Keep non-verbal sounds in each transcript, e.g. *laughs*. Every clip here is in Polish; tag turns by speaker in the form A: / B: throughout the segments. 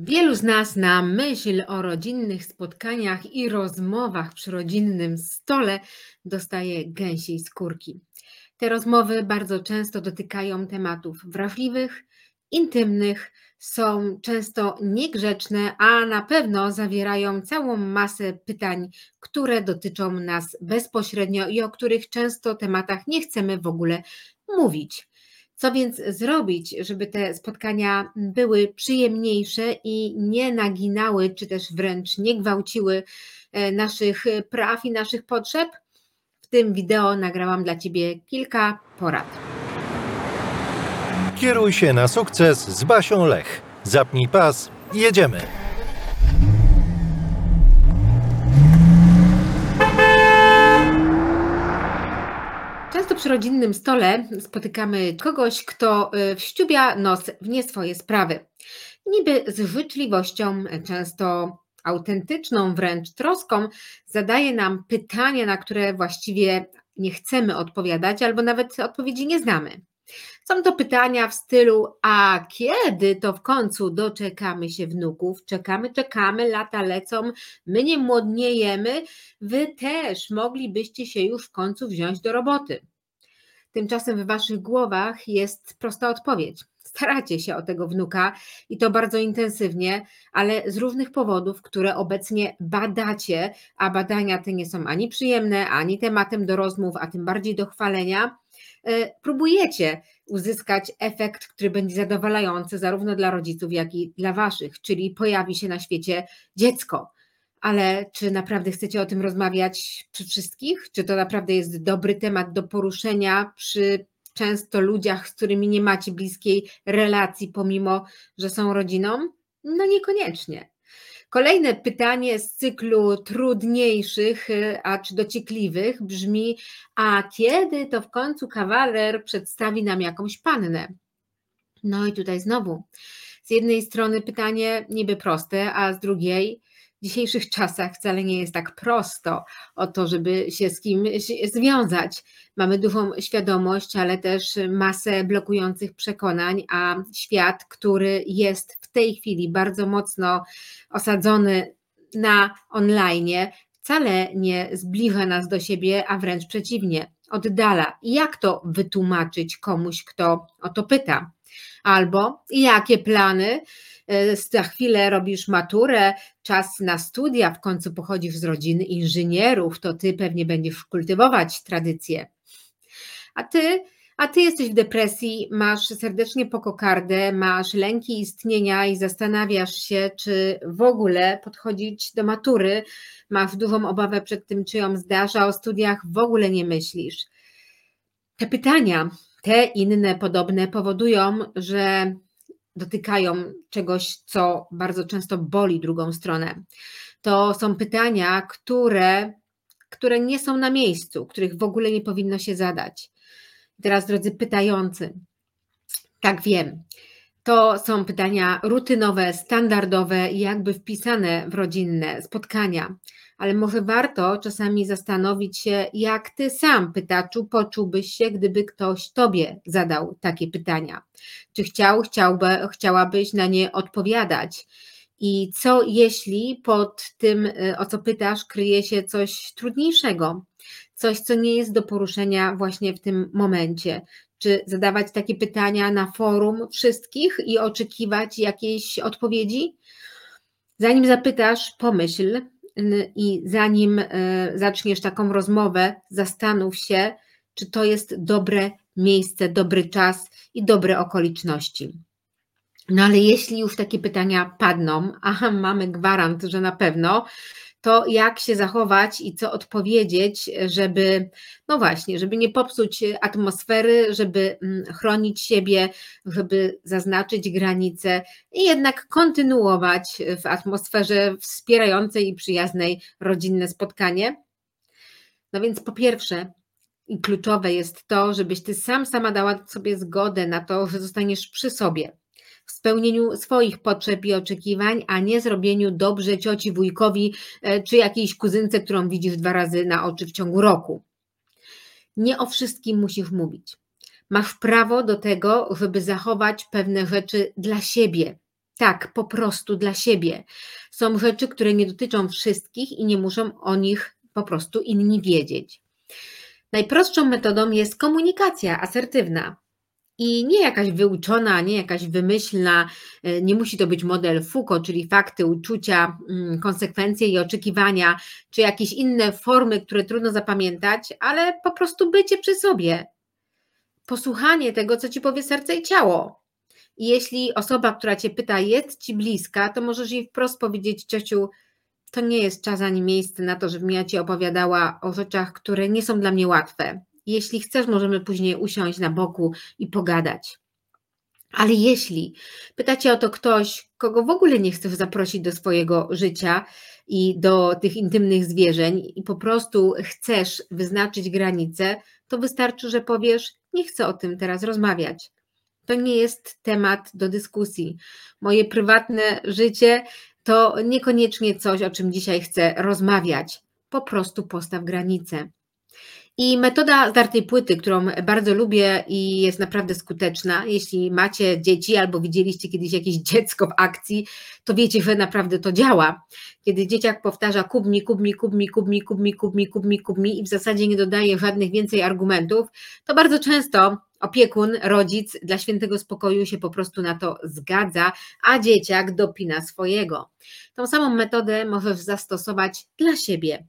A: Wielu z nas na myśl o rodzinnych spotkaniach i rozmowach przy rodzinnym stole dostaje gęsiej skórki. Te rozmowy bardzo często dotykają tematów wrażliwych, intymnych, są często niegrzeczne, a na pewno zawierają całą masę pytań, które dotyczą nas bezpośrednio i o których często tematach nie chcemy w ogóle mówić. Co więc zrobić, żeby te spotkania były przyjemniejsze i nie naginały, czy też wręcz nie gwałciły e, naszych praw i naszych potrzeb? W tym wideo nagrałam dla Ciebie kilka porad.
B: Kieruj się na sukces z Basią Lech. Zapnij pas, jedziemy.
A: Przy rodzinnym stole spotykamy kogoś, kto y, wściubia nos w nie swoje sprawy. Niby z życzliwością, często autentyczną wręcz troską, zadaje nam pytania, na które właściwie nie chcemy odpowiadać, albo nawet odpowiedzi nie znamy. Są to pytania w stylu: A kiedy to w końcu doczekamy się wnuków? Czekamy, czekamy, lata lecą, my nie młodniejemy, wy też moglibyście się już w końcu wziąć do roboty. Tymczasem w waszych głowach jest prosta odpowiedź. Staracie się o tego wnuka i to bardzo intensywnie, ale z różnych powodów, które obecnie badacie, a badania te nie są ani przyjemne, ani tematem do rozmów, a tym bardziej do chwalenia E, próbujecie uzyskać efekt, który będzie zadowalający zarówno dla rodziców, jak i dla waszych, czyli pojawi się na świecie dziecko. Ale czy naprawdę chcecie o tym rozmawiać przy wszystkich? Czy to naprawdę jest dobry temat do poruszenia przy często ludziach, z którymi nie macie bliskiej relacji, pomimo że są rodziną? No niekoniecznie. Kolejne pytanie z cyklu trudniejszych, y, a czy dociekliwych brzmi: A kiedy to w końcu kawaler przedstawi nam jakąś pannę? No i tutaj znowu. Z jednej strony pytanie niby proste, a z drugiej w dzisiejszych czasach wcale nie jest tak prosto o to, żeby się z kimś związać. Mamy dużą świadomość, ale też masę blokujących przekonań, a świat, który jest w tej chwili bardzo mocno osadzony na online, wcale nie zbliża nas do siebie, a wręcz przeciwnie, oddala. Jak to wytłumaczyć komuś, kto o to pyta? Albo jakie plany za chwilę robisz maturę, czas na studia, w końcu pochodzisz z rodziny inżynierów, to ty pewnie będziesz kultywować tradycję. A ty, a ty jesteś w depresji, masz serdecznie po kokardę, masz lęki istnienia i zastanawiasz się, czy w ogóle podchodzić do matury, masz dużą obawę przed tym, czy ją zdasz, a o studiach w ogóle nie myślisz. Te pytania, te inne podobne powodują, że dotykają czegoś, co bardzo często boli drugą stronę. To są pytania, które, które nie są na miejscu, których w ogóle nie powinno się zadać. Teraz, drodzy pytający, tak wiem, to są pytania rutynowe, standardowe i jakby wpisane w rodzinne spotkania ale może warto czasami zastanowić się, jak ty sam, pytaczu, poczułbyś się, gdyby ktoś tobie zadał takie pytania. Czy chciał, chciałby, chciałabyś na nie odpowiadać? I co jeśli pod tym, y, o co pytasz, kryje się coś trudniejszego, coś, co nie jest do poruszenia właśnie w tym momencie? Czy zadawać takie pytania na forum wszystkich i oczekiwać jakiejś odpowiedzi? Zanim zapytasz, pomyśl, i zanim e, zaczniesz taką rozmowę, zastanów się, czy to jest dobre miejsce, dobry czas i dobre okoliczności. No ale jeśli już takie pytania padną, a mamy gwarant, że na pewno, to jak się zachować i co odpowiedzieć, żeby, no właśnie, żeby nie popsuć atmosfery, żeby mm, chronić siebie, żeby zaznaczyć granice i jednak kontynuować w atmosferze wspierającej i przyjaznej rodzinne spotkanie. No więc po pierwsze, i kluczowe jest to, żebyś ty sam sama dała sobie zgodę na to, że zostaniesz przy sobie w spełnieniu swoich potrzeb i oczekiwań, a nie zrobieniu dobrze cioci, wujkowi e, czy jakiejś kuzynce, którą widzisz dwa razy na oczy w ciągu roku. Nie o wszystkim musisz mówić. Masz prawo do tego, żeby zachować pewne rzeczy dla siebie. Tak, po prostu dla siebie. Są rzeczy, które nie dotyczą wszystkich i nie muszą o nich po prostu inni wiedzieć. Najprostszą metodą jest komunikacja asertywna. I nie jakaś wyuczona, nie jakaś wymyślna, e, nie musi to być model Foucault, czyli fakty, uczucia, mm, konsekwencje i oczekiwania, czy jakieś inne formy, które trudno zapamiętać, ale po prostu bycie przy sobie. Posłuchanie tego, co ci powie serce i ciało. I jeśli osoba, która cię pyta, jest ci bliska, to możesz jej wprost powiedzieć, ciociu, to nie jest czas ani miejsce na to, żebym ja ci opowiadała o rzeczach, które nie są dla mnie łatwe. Jeśli chcesz, możemy później usiąść na boku i pogadać. Ale jeśli pytacie o to ktoś, kogo w ogóle nie chcesz zaprosić do swojego życia i do tych intymnych zwierzeń, i po prostu chcesz wyznaczyć granice, to wystarczy, że powiesz: Nie chcę o tym teraz rozmawiać. To nie jest temat do dyskusji. Moje prywatne życie to niekoniecznie coś, o czym dzisiaj chcę rozmawiać. Po prostu postaw granice. I metoda zdartej płyty, którą bardzo lubię i jest naprawdę skuteczna. Jeśli macie dzieci albo widzieliście kiedyś jakieś *laughs* dziecko w akcji, to wiecie, że naprawdę to działa. Kiedy dzieciak powtarza kub mi, kub mi, kub mi, kub mi, kub mi, kub mi, kub mi, kub mi i w zasadzie nie dodaje żadnych więcej argumentów, to bardzo często opiekun, rodzic dla świętego spokoju się po prostu na to zgadza, a dzieciak dopina swojego. Tą samą metodę możesz zastosować dla siebie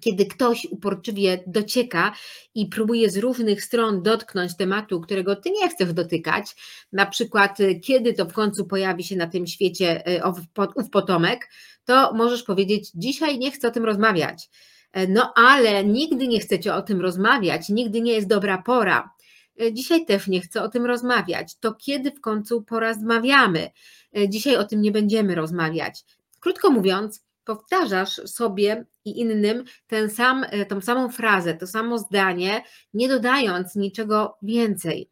A: kiedy ktoś uporczywie docieka i próbuje z różnych stron dotknąć tematu, którego ty nie chcesz dotykać, na przykład y, kiedy to w końcu pojawi się na tym świecie y, ów potomek, to możesz powiedzieć: Dzisiaj nie chcę o tym rozmawiać. E, no ale nigdy nie chcecie o tym rozmawiać, nigdy nie jest dobra pora. E, dzisiaj też nie chcę o tym rozmawiać. To kiedy w końcu porozmawiamy? E, dzisiaj o tym nie będziemy rozmawiać. Krótko mówiąc, powtarzasz sobie i innym ten sam, e, tą samą frazę, to samo zdanie, nie dodając niczego więcej.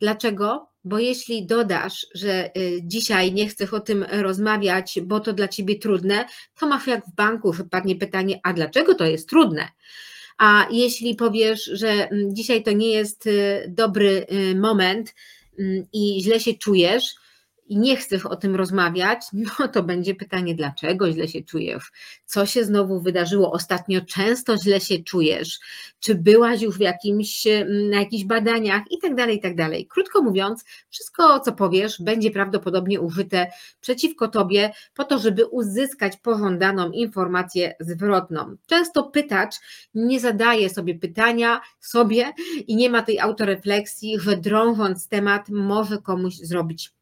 A: Dlaczego? Bo jeśli dodasz, że e, dzisiaj nie chcesz o tym rozmawiać, bo to dla ciebie trudne, to masz jak w banku, wypadnie pytanie, a dlaczego to jest trudne? A jeśli powiesz, że mm, dzisiaj to nie jest e, dobry moment mm, i źle się czujesz, i nie chcesz o tym rozmawiać, *laughs* no to będzie pytanie, dlaczego źle się czujesz? Co się znowu wydarzyło? Ostatnio często źle się czujesz? Czy byłaś już w jakimś, na jakichś badaniach i tak dalej, i tak dalej. Krótko mówiąc, wszystko, co powiesz, będzie prawdopodobnie użyte przeciwko tobie po to, żeby uzyskać pożądaną informację zwrotną. Często pytacz nie zadaje sobie pytania sobie i nie ma tej autorefleksji, że drążąc temat może komuś zrobić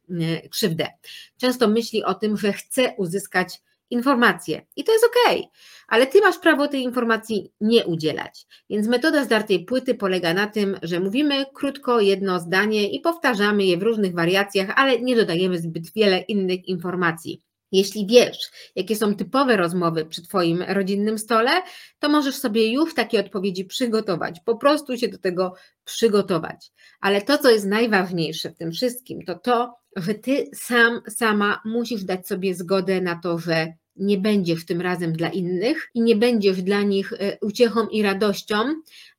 A: krzywdę. Często myśli o tym, że chce uzyskać informacje i to jest ok, ale ty masz prawo tej informacji nie udzielać. Więc metoda zdartej płyty polega na tym, że mówimy krótko jedno zdanie i powtarzamy je w różnych wariacjach, ale nie dodajemy zbyt wiele innych informacji. Jeśli wiesz, jakie są typowe rozmowy przy Twoim rodzinnym stole, to możesz sobie już takie odpowiedzi przygotować, po prostu się do tego przygotować. Ale to, co jest najważniejsze w tym wszystkim, to to, że Ty sam, sama musisz dać sobie zgodę na to, że nie będziesz tym razem dla innych i nie będziesz dla nich e, uciechą i radością,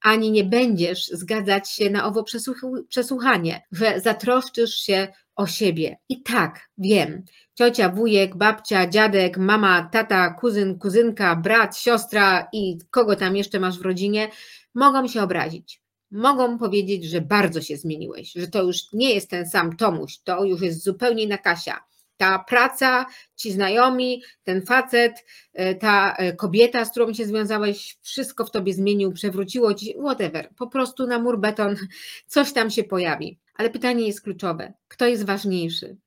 A: ani nie będziesz zgadzać się na owo przesłuchanie, że zatroszczysz się o siebie. I tak, wiem, ciocia, wujek, babcia, dziadek, mama, tata, kuzyn, kuzynka, brat, siostra i kogo tam jeszcze masz w rodzinie, mogą się obrazić. Mogą powiedzieć, że bardzo się zmieniłeś, że to już nie jest ten sam Tomuś, to już jest zupełnie inna Kasia. Ta praca, ci znajomi, ten facet, e, ta e, kobieta, z którą się związałeś, wszystko w tobie zmienił, przewróciło ci, whatever. Po prostu na mur beton *laughs* coś tam się pojawi. Ale pytanie jest kluczowe: kto jest ważniejszy?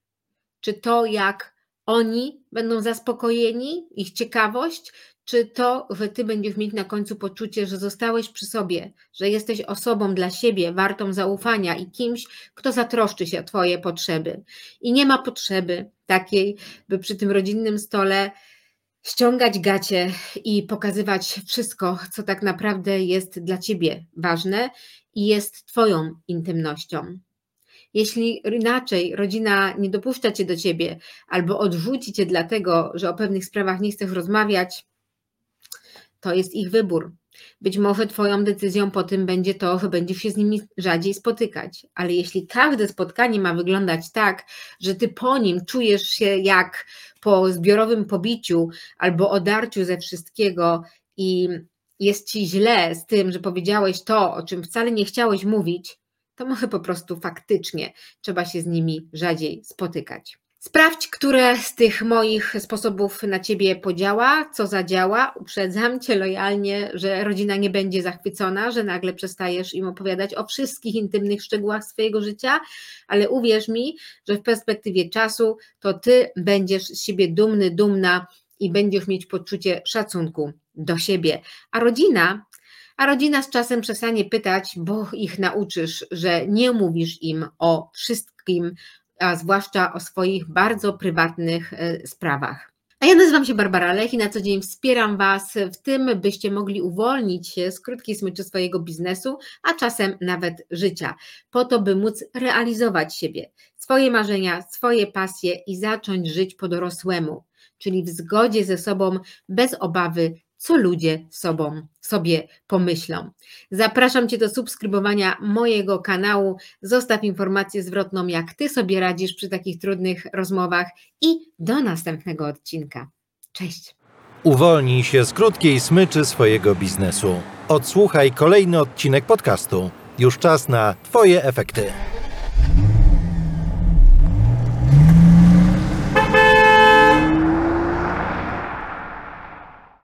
A: Czy to, jak oni będą zaspokojeni, ich ciekawość, czy to, że ty będziesz mieć na końcu poczucie, że zostałeś przy sobie, że jesteś osobą dla siebie, wartą zaufania i kimś, kto zatroszczy się o twoje potrzeby. I nie ma potrzeby takiej, by przy tym rodzinnym stole ściągać gacie i pokazywać wszystko, co tak naprawdę jest dla ciebie ważne i jest twoją intymnością. Jeśli inaczej rodzina nie dopuszcza cię do ciebie albo odrzuci cię dlatego, że o pewnych sprawach nie chcesz rozmawiać, to jest ich wybór. Być może Twoją decyzją po tym będzie to, że będziesz się z nimi rzadziej spotykać, ale jeśli każde spotkanie ma wyglądać tak, że Ty po nim czujesz się jak po zbiorowym pobiciu albo odarciu ze wszystkiego i jest Ci źle z tym, że powiedziałeś to, o czym wcale nie chciałeś mówić, to może po prostu faktycznie trzeba się z nimi rzadziej spotykać. Sprawdź, które z tych moich sposobów na ciebie podziała, co zadziała. Uprzedzam cię lojalnie, że rodzina nie będzie zachwycona, że nagle przestajesz im opowiadać o wszystkich intymnych szczegółach swojego życia, ale uwierz mi, że w perspektywie czasu to ty będziesz z siebie dumny, dumna i będziesz mieć poczucie szacunku do siebie. A rodzina a rodzina z czasem przestanie pytać, bo ich nauczysz, że nie mówisz im o wszystkim, a zwłaszcza o swoich bardzo prywatnych e, sprawach. A ja nazywam się Barbara Lech i na co dzień wspieram Was w tym, byście mogli uwolnić się z krótkiej smyczy swojego biznesu, a czasem nawet życia, po to, by móc realizować siebie, swoje marzenia, swoje pasje i zacząć żyć po dorosłemu, czyli w zgodzie ze sobą, bez obawy co ludzie sobą, sobie pomyślą. Zapraszam Cię do subskrybowania mojego kanału. Zostaw informację zwrotną, jak Ty sobie radzisz przy takich trudnych rozmowach i do następnego odcinka. Cześć!
B: Uwolnij się z krótkiej smyczy swojego biznesu. Odsłuchaj kolejny odcinek podcastu. Już czas na Twoje efekty.